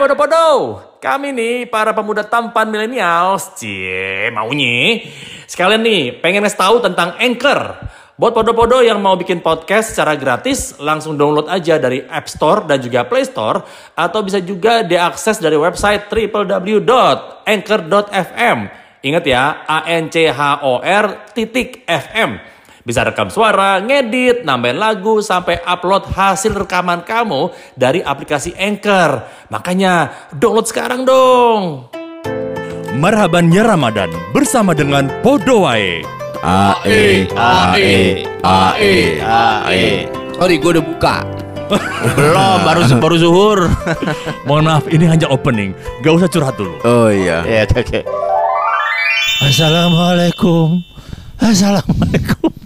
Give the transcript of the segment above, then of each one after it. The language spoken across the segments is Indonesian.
podo-podo, kami nih para pemuda tampan milenials, cie maunya. Sekalian nih pengen ngasih tahu tentang Anchor. Buat podo-podo yang mau bikin podcast secara gratis, langsung download aja dari App Store dan juga Play Store. Atau bisa juga diakses dari website www.anchor.fm. Ingat ya, A-N-C-H-O-R titik FM. Bisa rekam suara, ngedit, nambahin lagu, sampai upload hasil rekaman kamu dari aplikasi Anchor. Makanya download sekarang dong. Marhabannya Ramadan bersama dengan Podowae. AE, AE, AE, AE. Sorry, gue udah buka. Belum, baru baru zuhur. Mohon maaf, ini hanya opening. Gak usah curhat dulu. Oh iya. ya, oke. Assalamualaikum. Assalamualaikum.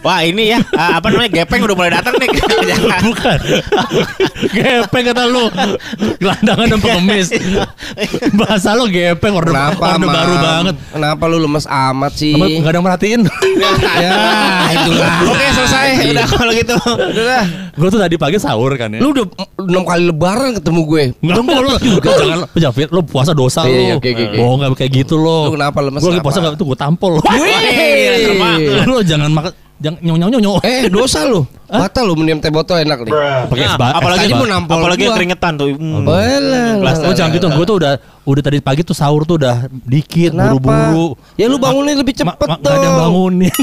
Wah, ini ya, ah, apa namanya? Gepeng udah mulai datang nih. Bukan. gepeng kata lu. Gelandangan dan pengemis. Bahasa lu gepeng orde, Kenapa, orde baru banget. Kenapa lu lemes amat sih? Amat Nggak ada yang merhatiin. ya, itulah. Oke, selesai. Udah kalau gitu. Udah dah. gue tuh tadi pagi sahur kan ya. Lu udah enam kali lebaran ketemu gue. Nggak mau lu juga jangan lu jangan fit lu puasa dosa Iya, lu. iya, oke, oke, oke. Oh nggak kayak gitu lo. Lu kenapa lemes Gue lagi puasa nggak itu gue tampol. Wih, lu jangan makan jangan nyong nyong nyong. Eh, dosa lu. Batal lu minum teh botol enak nih. Pakai es Nah, apalagi es Tadi ba- mau nampol apalagi gua. keringetan tuh. Hmm. Boleh. Oh jangan gitu, gue tuh udah udah tadi pagi tuh sahur tuh udah dikit buru-buru. Ya lu bangunin lebih cepet ma-. Gak ada yang bangunin.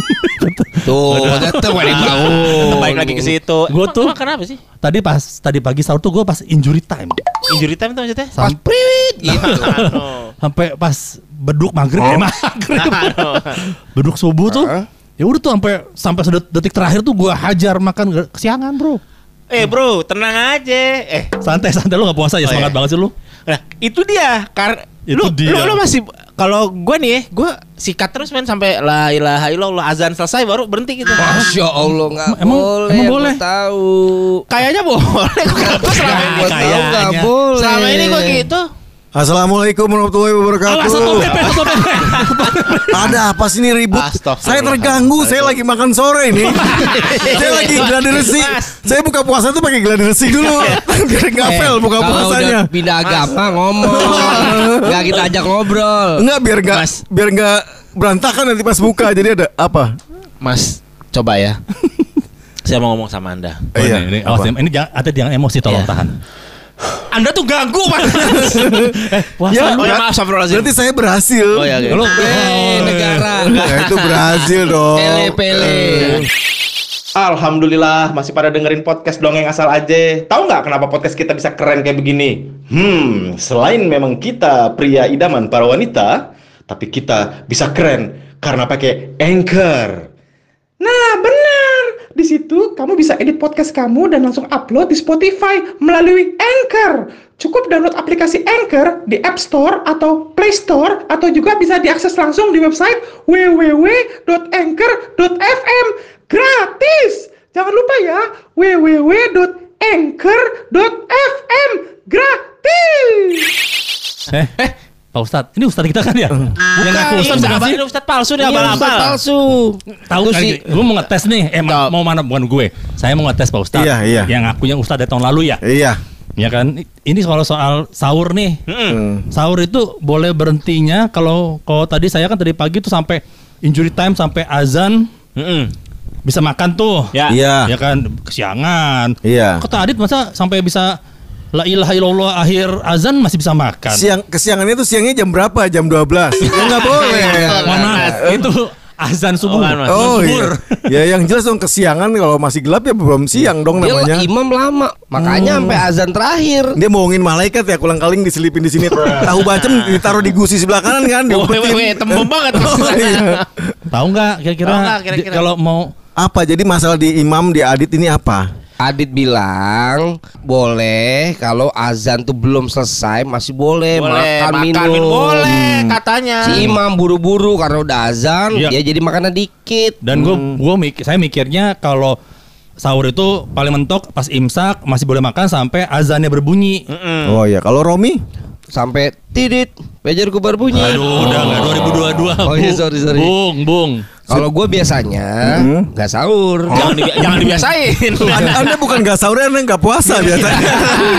Tuh, tetep ada yang bangun. Baik lagi ke situ. Gua Emang- tuh- emang kenapa sih? tadi pas tadi pagi sahur tuh gue pas injury time. Injury time tuh maksudnya? Pas priwit gitu. Sampai pas beduk maghrib eh, maghrib. Beduk subuh tuh. Ya udah tuh sampai sampai detik terakhir tuh gue hajar makan kesiangan bro. Eh bro, tenang aja. Eh, Santai santai lu gak puasa ya Oh, semangat iya. banget sih lu. nah itu dia. Kar Itu lu, dia. Lu, lu masih kalau gue nih, ya, gue sikat terus men sampai la ilaha illallah azan selesai baru berhenti gitu. Masya Allah nggak Emang- boleh. emang boleh? Tahu. Kayaknya boleh. Selama, Gua tahu kayaknya. nggak boleh. selama ini gue gitu. Assalamualaikum warahmatullahi wabarakatuh. Awas stop pepe, stop pepe. Ada apa sih ini ribut? Saya terganggu. Saya lagi makan sore ini. saya lagi gladi resi. Saya buka puasa tuh pakai gladi resi dulu. Biar ngapel Eh, buka puasanya. udah pindah agama ngomong. Gak kita ajak ngobrol. Enggak biar enggak Mas. biar enggak berantakan nanti pas buka. Jadi ada apa? Mas, coba ya. Saya mau ngomong sama Anda. Oh, Iya, ini, ini, ini jangan, hati jangan emosi tolong Iya. tahan. Anda tuh ganggu, Mas. Puasa Ya, lu. oh ya maaf, astagfirullahaladzim. Berarti saya berhasil. Oh ya, oke. Lu Eh, negara. Ya, itu berhasil dong. Pele pele. Alhamdulillah masih pada dengerin podcast dongeng asal aja. Tahu nggak kenapa podcast kita bisa keren kayak begini? Hmm, selain memang kita pria idaman para wanita, tapi kita bisa keren karena pakai Anchor. Nah, benar. Kamu bisa edit podcast kamu dan langsung upload di Spotify melalui Anchor. Cukup download aplikasi Anchor di App Store atau Play Store atau juga bisa diakses langsung di website www.anchor.fm. Gratis. Jangan lupa ya, www.anchor.fm. Gratis. Eh, eh, Pak Ustadz, ini Ustadz kita kan ya? Yang ngaku Ustadz bukan sih? Ini Ustadz palsu nih Iya, abal-abal. Ustaz palsu. Tahu kan? sih. Gue mau ngetes nih. Eh, mau mana bukan gue. Saya mau ngetes Pak Ustadz. Iya, iya. Yang ngakunya Ustadz dari tahun lalu ya. Iya. Ya kan? Ini kalau soal sahur nih. Hmm. Sahur itu boleh berhentinya kalau kalau tadi saya kan tadi pagi tuh sampai injury time sampai azan Mm-mm. bisa makan tuh. Ya. Iya. Ya kan kesiangan. Iya. Kata Adit masa sampai bisa la ilaha illallah akhir azan masih bisa makan. Siang kesiangannya tuh siangnya jam berapa? Jam 12. ya enggak boleh. Mana itu azan subuh. Bukan, Mas. Oh iya. Ya yang jelas dong kesiangan kalau masih gelap ya belum siang dong Dia namanya. imam lama. Makanya sampai azan terakhir. Dia bohongin malaikat ya kulang kaling diselipin di sini. Tahu bacem ditaruh di gusi sebelah kanan kan Oh, diumpetin. tembem banget. Oh, iya. Tahu nggak kira-kira kalau mau Apa jadi masalah di imam di adit ini apa? Adit bilang boleh kalau azan tuh belum selesai masih boleh, boleh makan, makan minum. minum. Boleh katanya. Si imam buru-buru karena udah azan, Iya. ya jadi makannya dikit. dan gue gua mik saya mikirnya kalau sahur itu paling mentok pas imsak masih boleh makan sampai azannya berbunyi. Mm-mm. Oh iya, kalau Romi Sampai tidit, pagerku berbunyi. Aduh, udah nggak 2022. Oh iya, sorry, sorry. Bung, bung. Kalau gue biasanya Hmm. nggak sahur. Jangan dibi- jangan dibiasain. Anda, anda bukan gak sahur, anda gak puasa biasanya.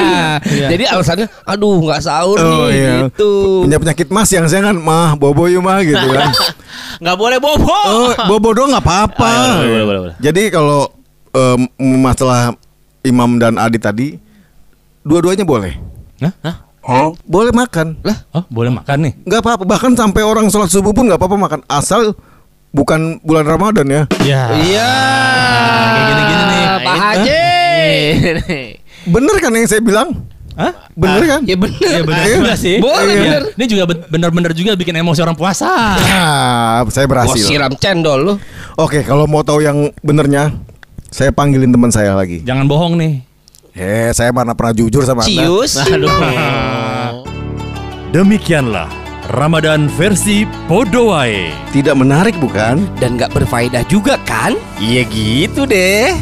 Jadi alasannya, aduh nggak sahur Oh nih, iya. gitu. Punya penyakit mas yang saya kan mah bobo yuk mah gitu kan. Nggak boleh bobo. Oh, bobo doang nggak apa-apa. Ah, iya. Jadi kalau em, masalah Imam dan Adi tadi, dua-duanya boleh. Hah? Boleh makan. Lah, Oh, boleh makan nih. Nggak apa-apa. Bahkan sampai orang sholat subuh pun nggak apa-apa makan. Asal bukan bulan Ramadan ya. Ya. iya. Kayak gini-gini nih. Pak Haji. Bener kan yang saya bilang? Hah? Bener kan? Ya bener. Iya benar Iya. juga sih. Boleh, Iya. bener. Ini juga ben- benar-benar juga bikin emosi orang puasa. Ah, saya Gua berhasil. siram cendol lu. Oke, kalau mau tahu yang benernya, saya panggilin teman saya lagi. Jangan bohong nih. Eh, saya mana pernah jujur sama Anda. Cius. Aduh. Demikianlah Ramadan versi Podowae. Tidak menarik bukan? Dan nggak berfaedah juga kan? Iya gitu deh.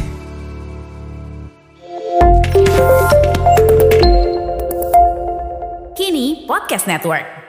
Kini Podcast Network.